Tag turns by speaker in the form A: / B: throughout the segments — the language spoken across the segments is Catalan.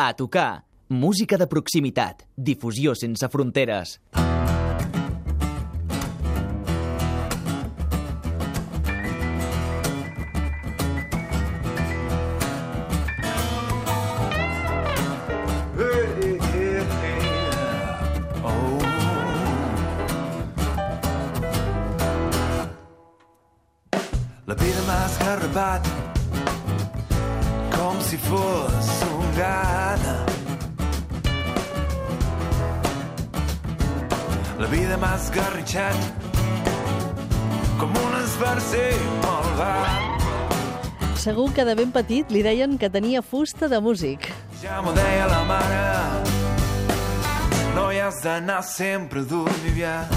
A: A tocar. Música de proximitat. Difusió sense fronteres.
B: La
C: que de ben petit li deien que tenia fusta de músic.
B: Ja m'ho deia la mare, no hi has d'anar sempre aviat.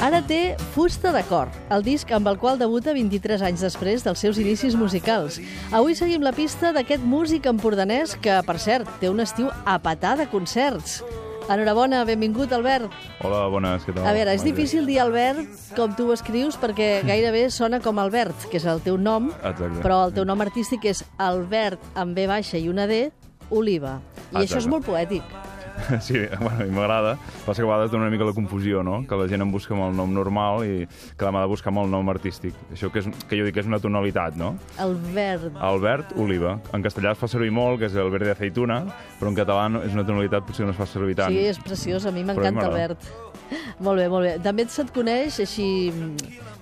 C: Ara té Fusta de cor, el disc amb el qual debuta 23 anys després dels seus inicis musicals. Avui seguim la pista d'aquest músic empordanès que, per cert, té un estiu a petar de concerts. Enhorabona, benvingut, Albert.
D: Hola, bones, què tal?
C: A veure, és difícil dir Albert com tu ho escrius perquè gairebé sona com Albert, que és el teu nom,
D: Exacte.
C: però el teu nom artístic és Albert amb B baixa i una D, Oliva. I això és
D: Exacte.
C: molt poètic.
D: Sí, bueno, a mi m'agrada. Passa que a vegades dona una mica la confusió, no? Que la gent em busca amb el nom normal i que m'ha de buscar amb el nom artístic. Això que, és, que jo dic que és una tonalitat, no?
C: Albert.
D: Albert Oliva. En castellà es fa servir molt, que és el verde de aceituna, però en català no- és una tonalitat potser no es fa servir tant.
C: Sí, és preciós, a mi m'encanta
D: m'agrada.
C: Albert. Molt bé, molt bé. També se't coneix així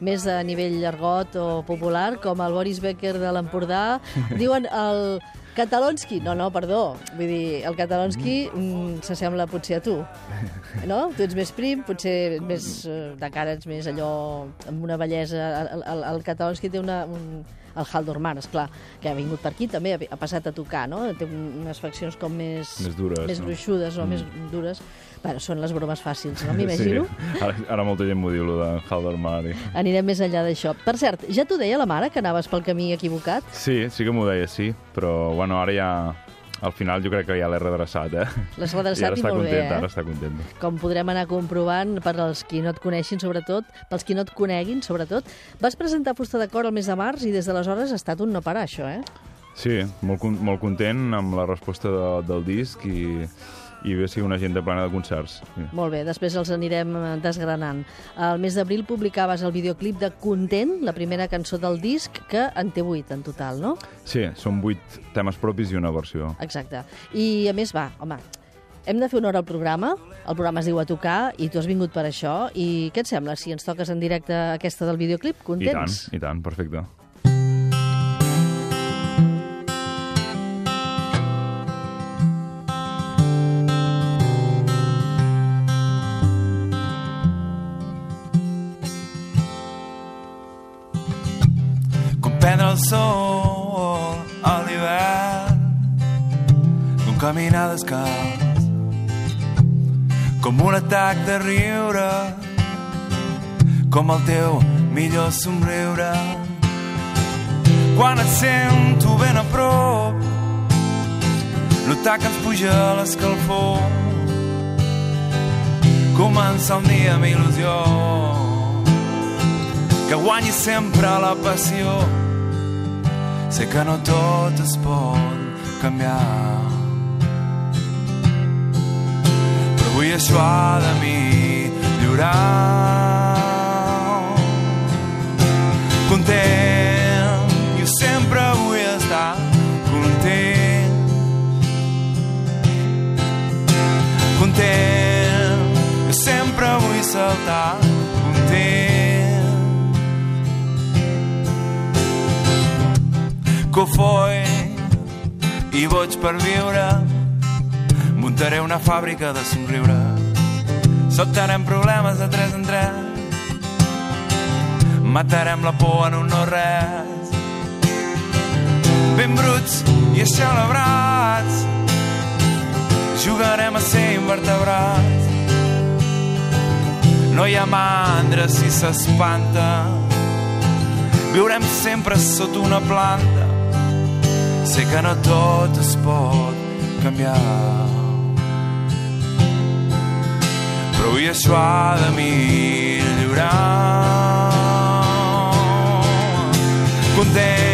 C: més a nivell argot o popular, com el Boris Becker de l'Empordà. Diuen el Catalonski. No, no, perdó. Vull dir, el Catalonski mm, s'assembla potser a tu. No? Tu ets més prim, potser més eh, de cara ets més allò amb una bellesa. El, el, el Catalonski té una... Un, el Haldorman, esclar, que ha vingut per aquí també, ha passat a tocar, no? Té un- unes faccions com més...
D: Més dures,
C: Més
D: no?
C: gruixudes o
D: Mm.
C: més dures. Bueno, són les bromes fàcils, no? M'imagino.
D: Sí. Ara, ara molta gent m'ho diu, lo de Haldermar. I...
C: Anirem més enllà d'això. Per cert, ja t'ho deia la mare que anaves pel camí equivocat?
D: Sí, sí que m'ho deia, sí. Però, bueno, ara ja... Al final jo crec que ja l'he redreçat, eh?
C: L'has
D: I
C: redreçat
D: ara
C: i
D: està
C: molt bé,
D: contenta,
C: eh?
D: ara està contenta.
C: Com podrem anar comprovant per als qui no et coneixin, sobretot, pels qui no et coneguin, sobretot. Vas presentar Fusta de Cor el mes de març i des d'aleshores ha estat un no parar, això, eh?
D: Sí, molt, molt content amb la resposta de, del disc i, i ve ser una agenda plena de concerts.
C: Molt bé, després els anirem eh, desgranant. Al mes d'abril publicaves el videoclip de Content, la primera cançó del disc, que en té vuit en total, no?
D: sí, són vuit temes propis i una versió.
C: Exacte. I a més, va, home, hem de fer honor al programa, el programa es diu A Tocar, i tu has vingut per això, i què et sembla si ens toques en directe aquesta del videoclip?
D: I tant,
C: Contents?
D: i tant, perfecte.
B: Caminar descalç com un atac de riure com el teu millor somriure quan et sento ben a prop notar que ens puja l'escalfor començar un dia amb il·lusió que guanyi sempre la passió. Sé que no tot es pot canviar. Això ha de millorar. Content, jo sempre vull estar content. Content, jo sempre vull saltar content. que ho foi i boig per viure muntaré una fàbrica de somriure. Soltarem problemes de tres en tres. Matarem la por en un no res. Ben bruts i eixelebrats jugarem a ser invertebrats. No hi ha mandra si s'espanta. Viurem sempre sota una planta. Sé que no tot es pot canviar avui això ha de millorar content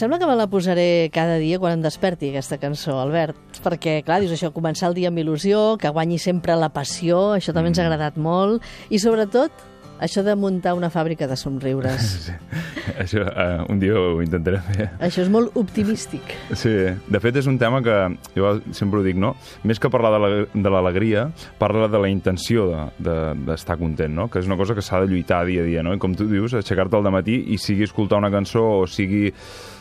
C: sembla que me la posaré cada dia quan em desperti, aquesta cançó, Albert. Perquè, clar, dius això, començar el dia amb il·lusió, que guanyi sempre la passió, això també ens ha agradat molt. I, sobretot, això de muntar una fàbrica de somriures.
D: Sí. Això uh, un dia ho intentaré fer.
C: Això és molt optimístic.
D: Sí, de fet és un tema que jo sempre ho dic, no? Més que parlar de la- de l'alegria, parla de la intenció d'estar de, d'estar content, no? Que és una cosa que s'ha de lluitar dia a dia, no? I com tu dius, aixecar-te al matí i sigui escoltar una cançó o sigui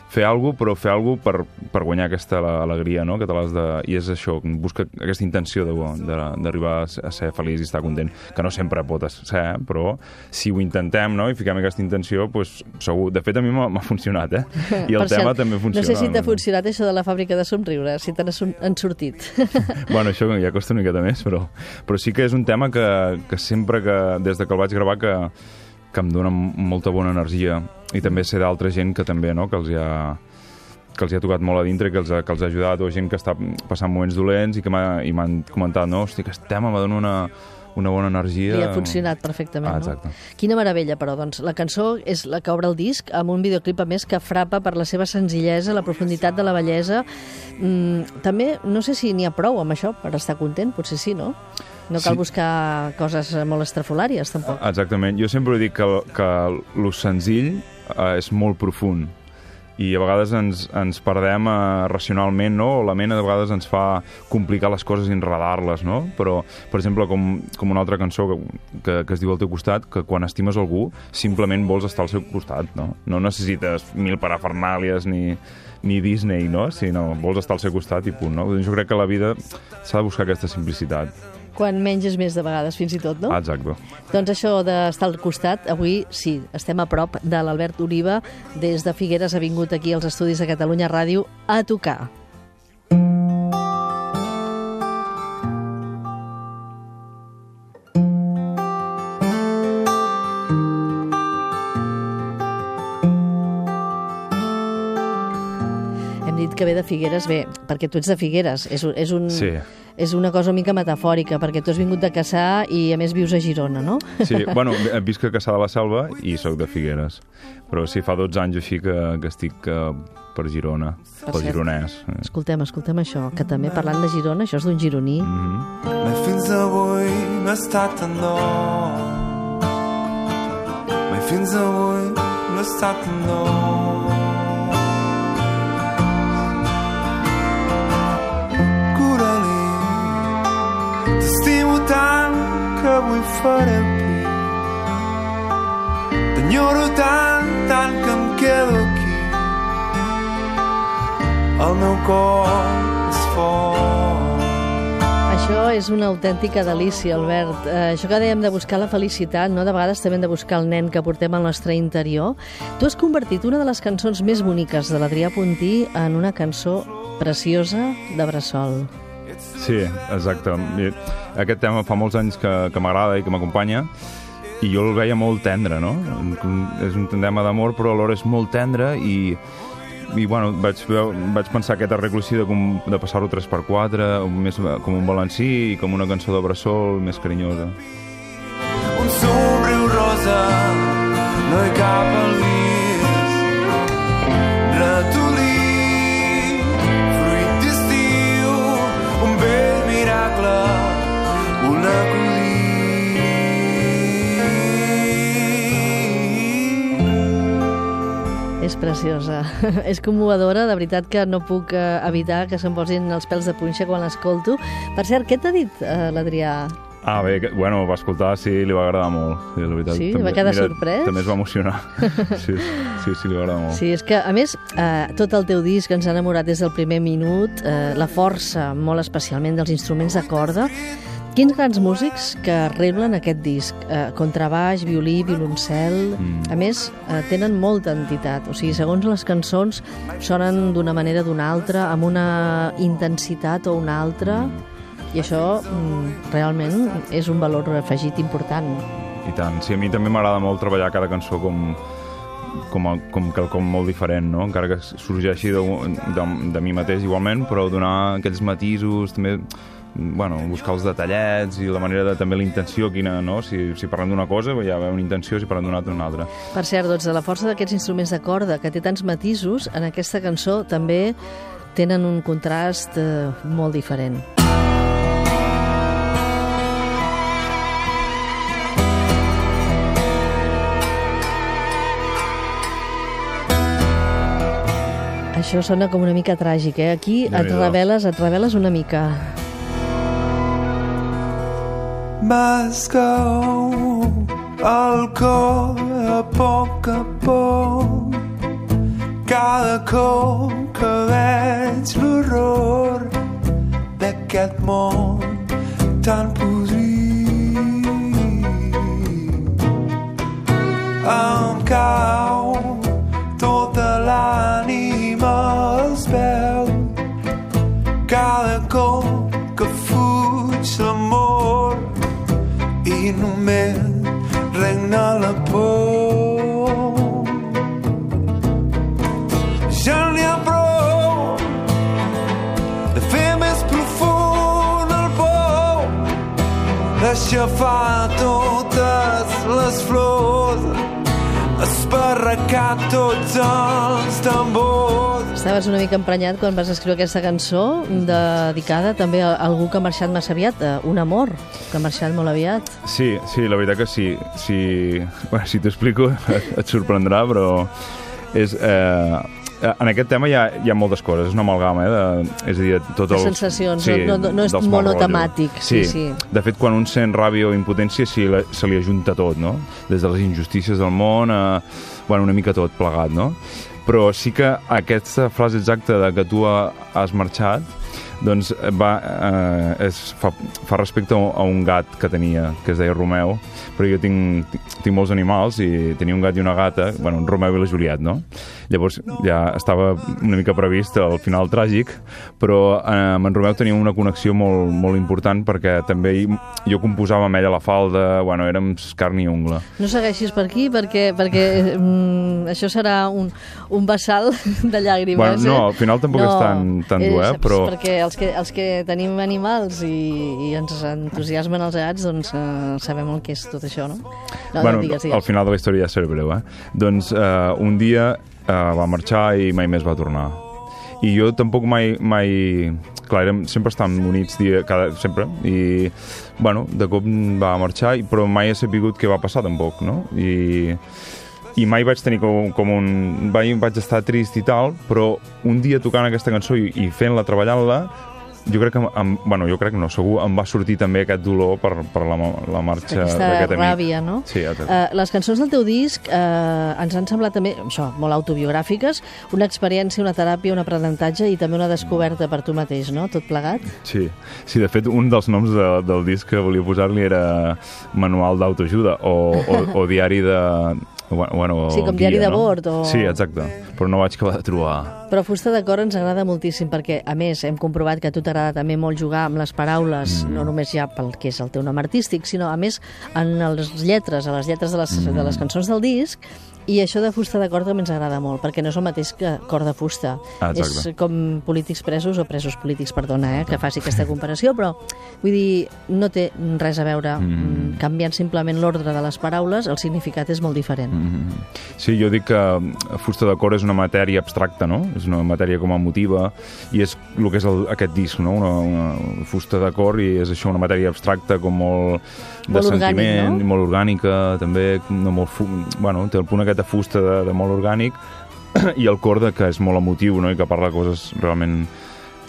D: fer alguna però fer alguna per, per guanyar aquesta ale- alegria, no? Que te l'has de... I és això, busca aquesta intenció d'arribar a ser- a ser feliç i estar content, que no sempre pot ser, eh? però si ho intentem, no?, i fiquem aquesta intenció, doncs segur... De fet, a mi m'ha funcionat, eh? I el
C: Per
D: tema
C: cert,
D: també funciona.
C: No sé si t'ha funcionat això de la fàbrica de somriures, si te n'ha sur- han sortit.
D: Bueno, això ja costa una miqueta més, però, però sí que és un tema que, que sempre que, des de que el vaig gravar, que, que em dona m- molta bona energia. I també sé d'altra gent que també, no?, que els hi ha que els hi ha tocat molt a dintre, que els ha, que els ha ajudat, o gent que està passant moments dolents i que m'ha- i m'han comentat, no, hosti, aquest tema m'ha donat una, una bona energia.
C: Li ha funcionat perfectament,
D: Ah,
C: no?
D: exacte.
C: Quina meravella, però, doncs. La cançó és la que obre el disc, amb un videoclip, a més, que frapa per la seva senzillesa, la profunditat de la bellesa. Mm, també, no sé si n'hi ha prou amb això per estar content, potser sí, no? No cal
D: Sí.
C: buscar coses molt estrafolàries, tampoc.
D: Exactament. Jo sempre dic que, que lo senzill eh, és molt profund i a vegades ens, ens perdem eh, racionalment, no? O la ment de vegades ens fa complicar les coses i enredar-les, no? Però, per exemple, com, com una altra cançó que, que, que es diu al teu costat, que quan estimes algú simplement vols estar al seu costat, no? No necessites mil parafernàlies ni, ni Disney, no? Sinó vols estar al seu costat i punt, no? Jo crec que a la vida s'ha de buscar aquesta simplicitat.
C: Quan menges més de vegades, fins i tot, no?
D: Ah, exacte.
C: Doncs això d'estar al costat, avui sí, estem a prop de l'Albert Oliva, des de Figueres ha vingut aquí als estudis de Catalunya Ràdio a tocar. Que ve de Figueres, bé, perquè tu ets de Figueres, és, és, un,
D: Sí.
C: és una cosa una mica metafòrica, perquè tu has vingut de Caçà i a més vius a Girona, no?
D: Sí, bueno, visc a Caçà de la Selva i sóc de Figueres. Però sí, fa 12 anys així que, que estic uh, per Girona,
C: Per
D: pel
C: cert.
D: gironès.
C: Escoltem, escoltem això, que també parlant de Girona, això és d'un gironí.
D: Mm
B: Mai fins avui no he estat tan d'or. Mai fins avui no he estat tan d'or. Fer pit. T'enyoro tant, tant que em quedo aquí. El meu cor és fort.
C: Això és una autèntica delícia, Albert. Eh, això que dèiem de buscar la felicitat, no? de vegades també hem de buscar el nen que portem al nostre interior. Tu has convertit una de les cançons més boniques de l'Adrià Puntí en una cançó preciosa de Bressol.
D: Sí, exacte. Aquest tema fa molts anys que, que m'agrada i que m'acompanya i jo el veia molt tendre, no? És un tema d'amor, però alhora és molt tendre i, i bueno, vaig, vaig pensar aquest arreglo de, com- de passar-ho 3x4, més com un balancí i com una cançó de bressol més carinyosa.
B: un somriu rosa, no hi cap al guix.
C: És preciosa. és commovedora, de veritat que no puc eh, evitar que se'm posin els pèls de punxa quan l'escolto. Per cert, què t'ha dit eh, l'Adrià?
D: Ah, bé, que, bueno, va escoltar, sí, li va agradar molt. Sí, la veritat,
C: Sí? Va quedar sorprès?
D: També es va emocionar. sí, sí, sí, li va agradar molt.
C: Sí, és que, a més, eh, tot el teu disc ens ha enamorat des del primer minut, eh, la força, molt especialment, dels instruments de corda. Quins grans músics que arreglen aquest disc? Eh, contrabaix, violí, violoncel...
D: Mm.
C: A més, eh, tenen molta entitat. O sigui, segons les cançons, sonen d'una manera o d'una altra, amb una intensitat o una altra, i això mm, realment és un valor afegit important.
D: I tant. Sí, a mi també m'agrada molt treballar cada cançó com, com, a, com quelcom molt diferent, no? Encara que sorgeixi de, de, de mi mateix igualment, però donar aquells matisos, també bueno, buscar els detallets i la manera de també la intenció, quina, no? Si, si parlem d'una cosa, hi ha una intenció, si parlem d'una altra, una altra.
C: Per cert, doncs, la força d'aquests instruments de corda, que té tants matisos, en aquesta cançó també tenen un contrast eh, molt diferent. Això sona com una mica tràgic, eh? Aquí et reveles, et reveles una mica.
B: M'escau el cor a poc a poc cada cop que veig l'horror d'aquest món tan podrit. Em cau tota l'ànima als peus cada cop només regna la por. Ja n'hi ha prou de fer més profund el pou, d'aixafar totes les flors, esparracar tots els tambors.
C: Estaves una mica emprenyat quan vas escriure aquesta cançó dedicada també a algú que ha marxat massa aviat, a un amor que ha marxat molt aviat.
D: Sí, sí, la veritat que sí. Si, bueno, si t'ho explico et, sorprendrà, però és... Eh, en aquest tema hi ha, hi ha moltes coses, és una amalgama, eh? De, és a dir, tot el...
C: sensacions, no- no- no és monotemàtic,
D: rotllos.
C: sí, sí.
D: De fet, quan un sent ràbia o impotència, sí, la- se li ajunta tot, no? Des de les injustícies del món a... Bueno, una mica tot plegat, no? Però sí que aquesta frase exacta de que tu ha- has marxat doncs va, eh, és, fa, fa respecte a un- un gat que tenia, que es deia Romeu, però jo tinc, tinc molts animals i tenia un gat i una gata, bueno, en Romeu i la Juliet, no? Llavors ja estava una mica previst el final tràgic, però eh, amb en Romeu tenia una connexió molt, molt important perquè també hi- jo composava amb ella la falda, bueno, érem carn i ungla.
C: No segueixis per aquí perquè, perquè mm, això serà un, un vessal de llàgrimes.
D: Bueno, no,
C: eh?
D: al final tampoc és tan- tan dur, eh, però-
C: Perquè els que, els que tenim animals i, i ens entusiasmen els gats, doncs eh, sabem el que és tot això, no? No,
D: bueno,
C: no digues,
D: al
C: digues.
D: final de la història ja serà breu, eh? Doncs eh, un dia eh, va marxar i mai més va tornar. I jo tampoc mai... mai clar, érem, sempre estàvem units dia, cada, sempre, i, bueno, de cop va marxar, i- però mai he sabut què va passar tampoc, no? I, i mai vaig tenir com, com un... Vaig, vaig estar trist i tal, però un dia tocant aquesta cançó i, i fent-la, treballant-la, jo crec que, em, bueno, jo crec que no, segur em va sortir també aquest dolor per, per la, la marxa
C: Aquesta
D: d'aquest amic.
C: ràbia, no?
D: Sí, exacte.
C: Uh, les cançons del teu disc uh, ens han semblat també, això, molt autobiogràfiques, una experiència, una teràpia, un aprenentatge i també una descoberta per tu mateix, no? Tot plegat?
D: Sí, sí, de fet, un dels noms de, del disc que volia posar-li era Manual d'autoajuda o, o, o Diari de... Bueno, o
C: Sí, com
D: guia,
C: diari de
D: no?
C: bord o-
D: Sí, exacte, però no vaig acabar de trobar...
C: Però Fusta de Cor ens agrada moltíssim perquè, a més, hem comprovat que a tu t'agrada també molt jugar amb les paraules, mm. no només ja pel que és el teu nom artístic, sinó, a més, en les lletres, a les lletres de les, mm. de les cançons del disc, i això de fusta de cor també ens agrada molt, perquè no és el mateix que cor de fusta.
D: Ah, exacte.
C: és com polítics presos, o presos polítics, perdona, eh, que faci aquesta comparació, però, vull dir, no té res a veure. Mm. Canviant simplement l'ordre de les paraules, el significat és molt diferent. Mm.
D: Sí, jo dic que Fusta de Cor és una matèria abstracta, no? És una matèria com emotiva i és el que és el, aquest disc, no? Una, una fusta de cor i és això, una matèria abstracta com molt de
C: Molt orgànic,
D: sentiment,
C: no?
D: molt orgànica, també, no molt bueno, té el punt aquest de fusta de, de molt orgànic i el cor de que és molt emotiu, no? I que parla coses realment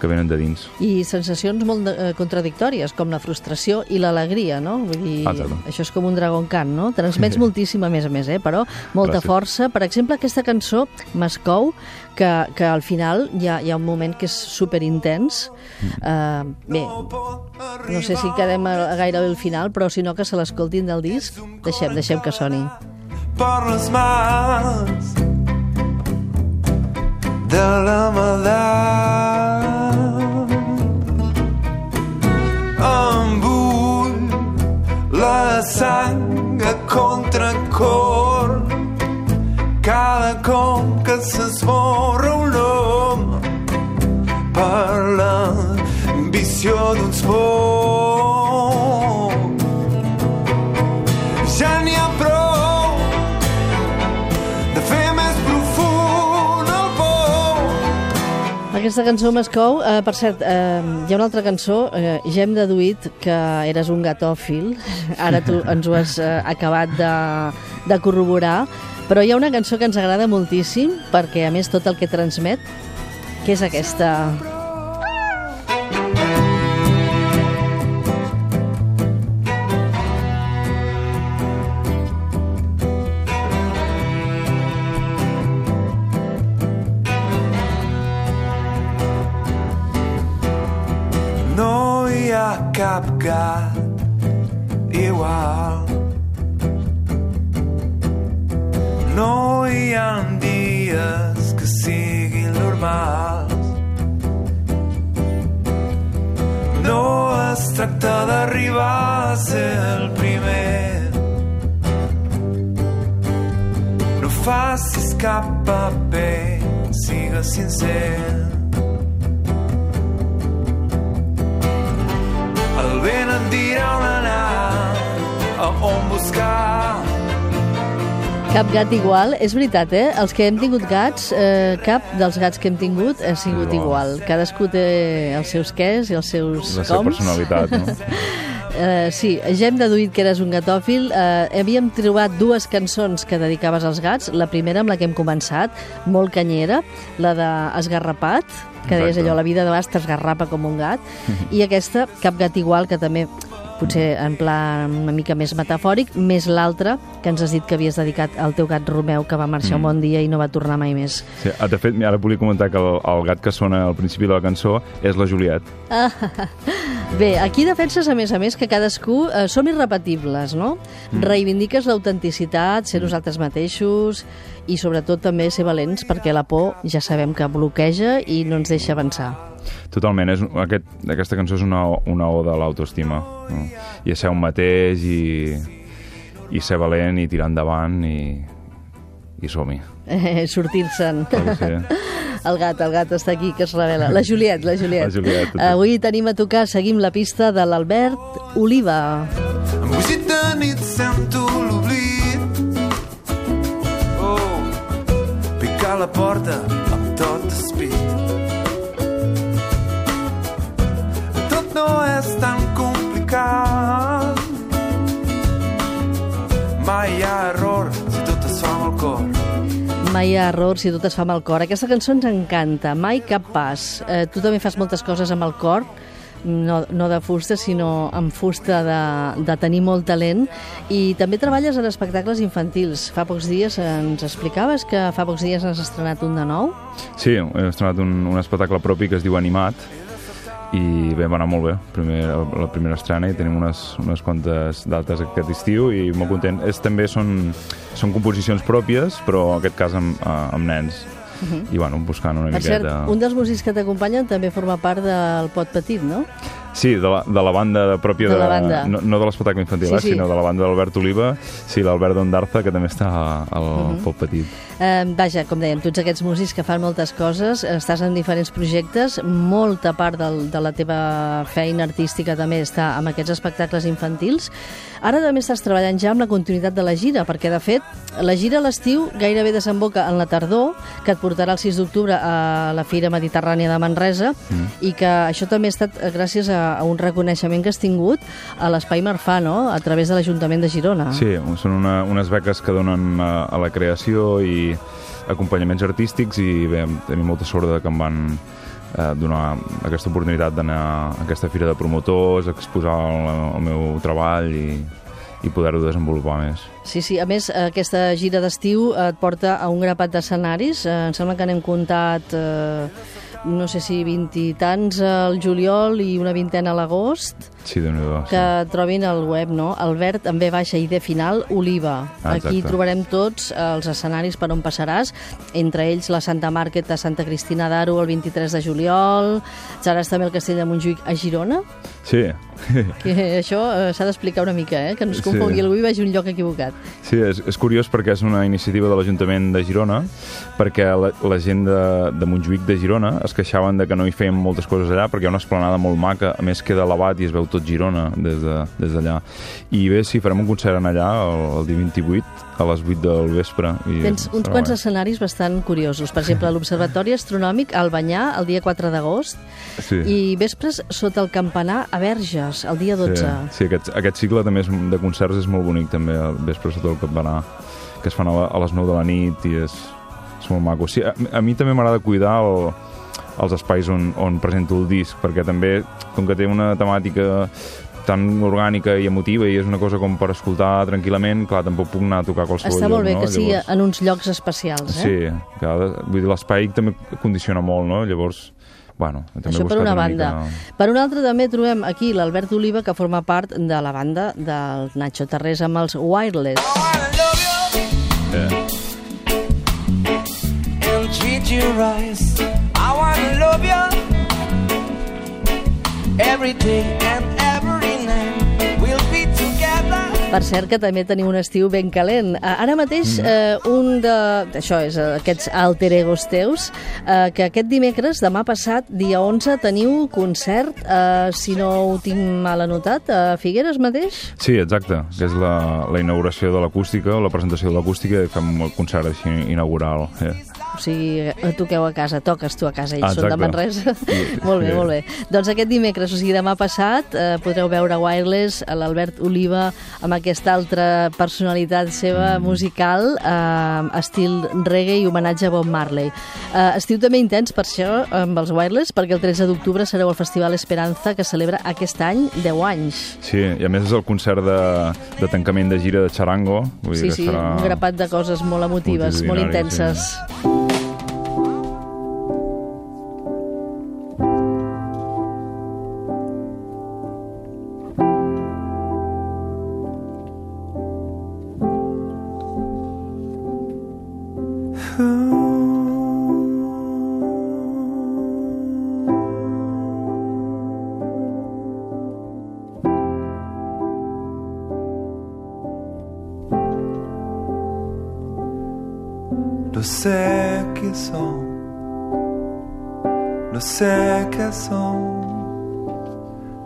D: que venen de dins.
C: I sensacions molt eh, contradictòries, com la frustració i l'alegria, no? Vull dir,
D: Exacte.
C: això és com un dragon cant, no? Transmets moltíssim, a més a més, eh? però molta
D: Gràcies.
C: força. Per exemple, aquesta cançó, Mascou, que, que al final hi ha, hi ha un moment que és superintens. Uh, bé, no sé si quedem a, a gairebé al final, però si no que se l'escoltin del disc, deixem, deixem que soni.
B: Per les mans de la maldà. Em bull la sang a contracor cada cop que s'esborra
C: Aquesta cançó Mascou, eh, per cert, eh, hi ha una altra cançó, eh, ja hem deduït que eres un gatòfil, ara tu ens ho has eh, acabat de, de corroborar, però hi ha una cançó que ens agrada moltíssim, perquè a més tot el que transmet, que és aquesta...
B: Cap gat igual. No hi ha dies que siguin normals. No es tracta d'arribar a ser el primer. No facis cap paper, sigues sincer. Buscar.
C: Cap gat igual, és veritat, eh? Els que hem tingut gats, eh, cap dels gats que hem tingut ha sigut
D: Igual.
C: igual. Cadascú té els seus quès i els seus
D: La seva
C: coms.
D: personalitat, no?
C: Uh, sí, ja hem deduït que eres un gatòfil. Uh, havíem trobat dues cançons que dedicaves als gats. La primera, amb la que hem començat, molt canyera, la de Esgarrapat, que deies
D: Exacte.
C: allò, la vida de vegades t'esgarrapa com un gat, i aquesta, Cap gat igual, que també potser en plan una mica més metafòric, més l'altra, que ens has dit que havies dedicat al teu gat Romeu, que va marxar un bon dia i no va tornar mai més.
D: Sí, ah, de fet, ara volia comentar que el, el gat que sona al principi de la cançó és la Juliet.
C: Bé, aquí defenses, a més a més, que cadascú eh, som irrepetibles, no? Mm. Reivindiques l'autenticitat, ser nosaltres mateixos i, sobretot, també ser valents, perquè la por ja sabem que bloqueja i no ens deixa avançar.
D: Totalment, és, aquest, aquesta cançó és una, una o de l'autoestima. No? I a ser un mateix i, i ser valent i tirar endavant i, i som-hi.
C: Eh, Sortir-se'n. El gat, el gat està aquí, que es revela. La Juliet, la Juliet.
D: La Juliet, tot.
C: Avui tenim a tocar, seguim la pista de l'Albert Oliva.
B: Embogit de nit sento l'oblit. Oh, picar la porta amb tot despit. No és tan complicat. Mai hi ha error si tot es fa amb el cor.
C: Mai hi ha error si tot es fa amb el cor. Aquesta cançó ens encanta, mai cap pas. Eh, tu també fas moltes coses amb el cor, no, no de fusta, sinó amb fusta de, de tenir molt talent. I també treballes en espectacles infantils. Fa pocs dies ens explicaves que fa pocs dies has estrenat un de nou.
D: Sí, he estrenat un, un espectacle propi que es diu Animat i bé, va anar molt bé, Primer, la primera estrena i tenim unes, unes quantes dates aquest estiu i molt content. És, també són, són composicions pròpies, però en aquest cas amb, eh, amb nens. I bueno, buscant una
C: Per cert,
D: miqueta...
C: un dels músics que t'acompanyen també forma part del Pot Petit, no?
D: Sí, de la, de la banda pròpia
C: De
D: de...
C: la banda.
D: No, no de l'espectacle infantil,
C: Sí,
D: eh,
C: sí.
D: sinó de la banda d'Albert Oliva. Sí, l'Albert Dondarza, que també està al uh
C: Mhm.
D: -huh. Pop Petit.
C: Eh, vaja, com dèiem, tots aquests músics que fan moltes coses, estàs en diferents projectes, molta part del, de la teva feina artística també està amb aquests espectacles infantils. Ara també estàs treballant ja amb la continuïtat de la gira, perquè de fet la gira a l'estiu gairebé desemboca en la tardor, que et portarà el 6 d'octubre a la Fira Mediterrània de Manresa, mm. i que això també ha estat gràcies a, a un reconeixement que has tingut a l'Espai Marfà, no?, a través de l'Ajuntament de Girona.
D: Sí, són una, unes beques que donen a, a la creació i acompanyaments artístics i bé, tenim molta sort de que em van eh, donar aquesta oportunitat d'anar a aquesta fira de promotors, exposar el, el meu treball i, i poder-ho desenvolupar més.
C: Sí, sí. A més, aquesta gira d'estiu et porta a un grapat d'escenaris. Eh, em sembla que n'hem comptat, eh, no sé si vint i tants al juliol i una vintena a l'agost,
D: Sí, déu nhi
C: que trobin al web, no? Albert també baixa i de final Oliva.
D: Ah,
C: Aquí trobarem tots els escenaris per on passaràs, entre ells la Santa Market a Santa Cristina d'Aro el 23 de juliol, seràs també al Castell de Montjuïc a Girona,
D: Sí,
C: que això eh, s'ha d'explicar una mica, eh? que no es
D: Sí.
C: confongui algú i vagi a un lloc equivocat.
D: sí és, és curiós perquè és una iniciativa de l'Ajuntament de Girona, perquè la, la gent de, de Montjuïc de Girona es queixaven de que no hi feien moltes coses allà, perquè hi ha una esplanada molt maca, a més queda elevat i es veu tot Girona des d'allà. De, des. I bé, sí, farem un concert en allà el, el dia 28 a les 8 del vespre. I
C: Tens uns quants
D: guai.
C: escenaris bastant curiosos. Per exemple, l'Observatori Astronòmic al Banyà, el dia 4 d'agost,
D: Sí.
C: i vespres sota el campanar a Verges, el dia 12.
D: Sí, sí aquest, aquest cicle també és, de concerts és molt bonic, també, al vespre sota el campanar, que es fan a, a les 9 de la nit i és, és molt maco. Sí, a, a mi també m'agrada cuidar el, els espais on, on presento el disc, perquè també, com que té una temàtica tan orgànica i emotiva i és una cosa com per escoltar tranquil·lament, clar, tampoc puc anar a tocar a qualsevol
C: Està
D: lloc,
C: molt bé
D: no?
C: que sigui
D: Llavors-
C: en uns llocs especials, eh?
D: Sí, clar, vull dir, l'espai també condiciona molt, no? Llavors, bueno, també
C: Això
D: he
C: per
D: buscat
C: una
D: una
C: banda.
D: Mica...
C: Per una altra també trobem aquí l'Albert Oliva, que forma part de la banda del Nacho Tarrés amb els Wireless.
D: Eh.
B: and treat you right. I wanna love you every day and
C: Per cert, que també tenim un estiu ben calent. Eh, Ara mateix, eh, un de... Això és, eh, aquests alter egos teus, eh, que aquest dimecres, demà passat, dia 11, teniu concert, eh, si no ho tinc mal anotat, a Figueres mateix?
D: Sí, exacte, que és la, la inauguració de l'acústica, la presentació de l'acústica i fem el concert així inaugural. Eh.
C: O sigui, eh, toqueu a casa, toques tu a casa, ells
D: Ah,
C: són de
D: exacte.
C: Manresa.
D: Sí.
C: molt bé,
D: Sí.
C: molt bé. Doncs aquest dimecres, o sigui, demà passat, eh, podreu veure Wireless, a l'Albert Oliva, amb aquesta altra personalitat seva
D: Mm.
C: musical, eh, estil reggae i homenatge a Bob Marley. Eh, estiu també intens per això, amb els Wireless, perquè el 13 d'octubre sereu al Festival Esperanza, que celebra aquest any 10 anys.
D: Sí, i a més és el concert de, de tancament de gira de Charango. Vull
C: Sí,
D: dir que
C: sí,
D: serà...
C: un grapat de coses molt emotives, molt intenses.
B: Lo sé que son, lo sé que son,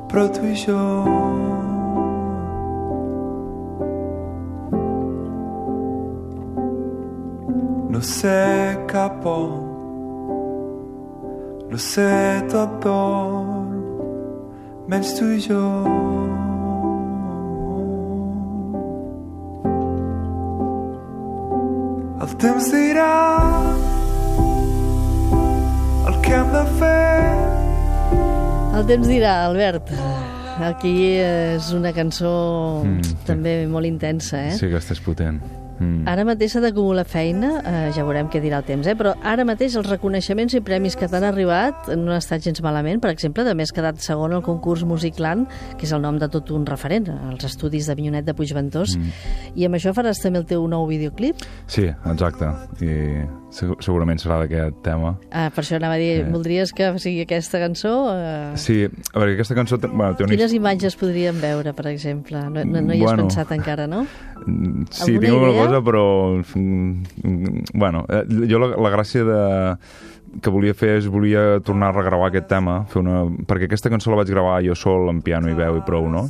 B: pero tú y yo. Lo sé capo, lo sé todo, menys tu i jo. Temps dirà el que hem de fer.
C: El temps dirà, Albert. Aquí és una cançó
D: Mm, sí.
C: també molt intensa, eh?
D: Sí, que estàs potent. Mm.
C: Ara mateix s'ha d'acumular feina, eh, ja veurem què dirà el temps, eh? però ara mateix els reconeixements i premis que t'han arribat no han estat gens malament. Per exemple, també has quedat segon al concurs Musicland, que és el nom de tot un referent, als estudis de Vinyonet de Puigventós, mm. i amb això faràs també el teu nou videoclip.
D: Sí, exacte. I segurament serà d'aquest tema.
C: Ah, per això anava a dir,
D: Eh.
C: voldries que sigui aquesta cançó? Eh...
D: Sí, a veure, aquesta cançó... Bueno, té una
C: Quines imatges podríem veure, per exemple? No, no, no hi has
D: Bueno.
C: pensat encara, no?
D: Mm, Sí,
C: Alguna
D: tinc alguna
C: idea?
D: cosa, però... mm, Bueno, eh, jo la, la gràcia de que volia fer és volia tornar a regravar aquest tema, fer una... perquè aquesta cançó la vaig gravar jo sol, amb piano i veu i prou, no?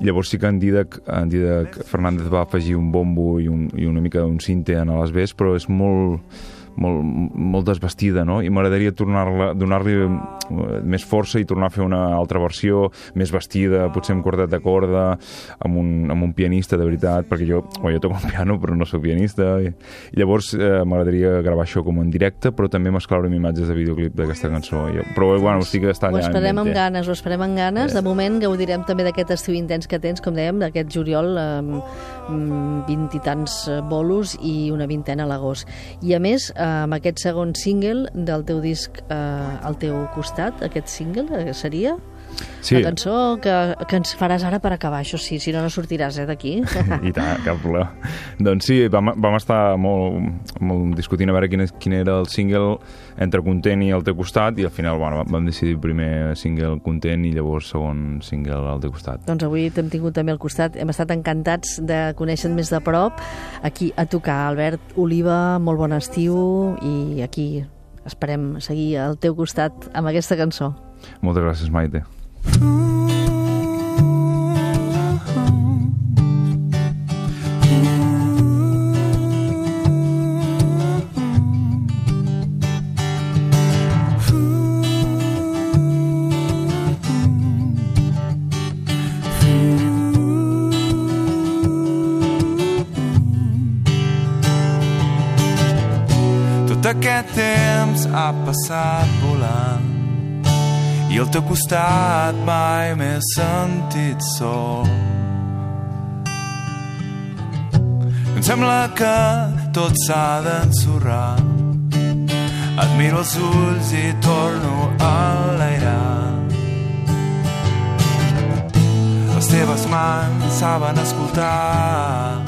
D: I llavors sí que en Didac, en Didac Fernández va afegir un bombo i, un, i una mica un cinte en les vés, però és molt molt, molt desvestida, no? I m'agradaria donar-li eh, més força i tornar a fer una altra versió, més vestida, potser amb quartet de corda, amb un, amb un pianista, de veritat, perquè jo, bueno, jo toco el piano, però no sóc pianista, i, i llavors eh, m'agradaria gravar això com en directe, però també mesclar-ho amb imatges de videoclip d'aquesta cançó. I, però, bueno, sí que està
C: Ho
D: allà. en
C: esperem amb ganes, ho esperem amb ganes. De moment gaudirem també d'aquest estiu intens que tens, com dèiem, d'aquest juliol, amb mm, vint i tants eh, bolos i una vintena a l'agost. I a més, eh, amb aquest segon single del teu disc eh, al teu costat, aquest single eh, seria
D: Sí,
C: la cançó que, que ens faràs ara per acabar, això sí, si no, no sortiràs eh, d'aquí.
D: i tant, cap problema. doncs sí, vam, vam estar molt, molt discutint a veure quin, quin era el single entre Content i El teu costat i al final bueno, vam decidir primer single Content i llavors segon single al teu costat.
C: Doncs avui t'hem tingut també al costat. Hem estat encantats de conèixer més de prop aquí a tocar. Albert Oliva, molt bon estiu i aquí esperem seguir al teu costat amb aquesta cançó.
D: Muchas gracias, Maite.
B: passar. I al teu costat mai m'he sentit sol. Em sembla que tot s'ha d'ensorrar. Et miro els ulls i torno a enlairar. Les teves mans saben escoltar.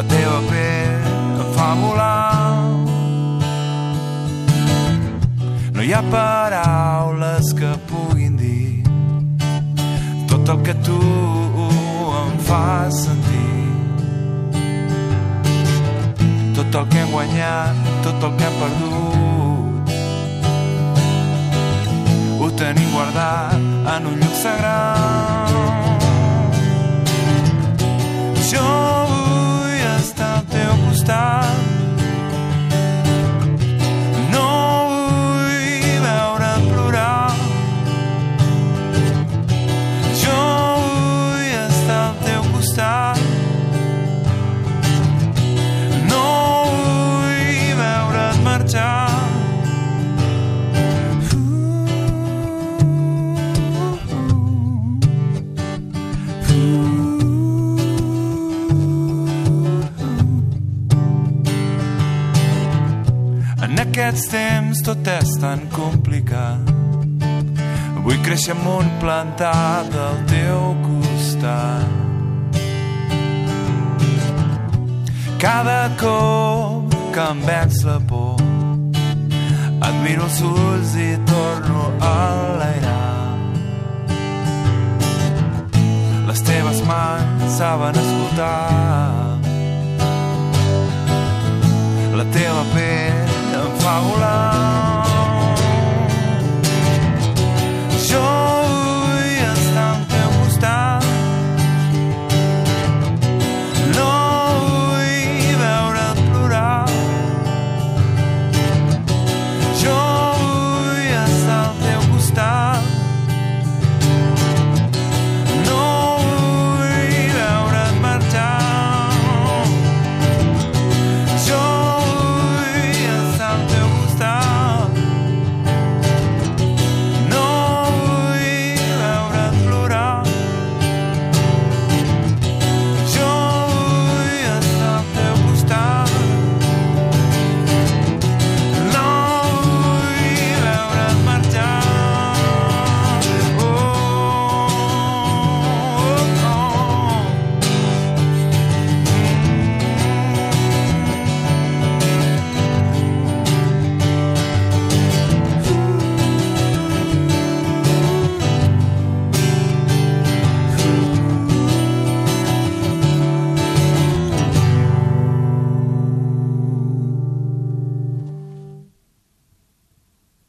B: La teva pell em fa volar. Ha paraules que puguin dir tot el que tu em fas sentir. Tot el que hem guanyat, tot el que hem perdut. Ho tenim guardat en un lloc sagrat. Jo vull estar al teu costat En aquests temps tot és tan complicat. Vull créixer amb un plantat al teu costat. Cada cop que em veig la por, et miro els ulls i torno a l'airar. Les teves mans saben escoltar la teva pell Paula.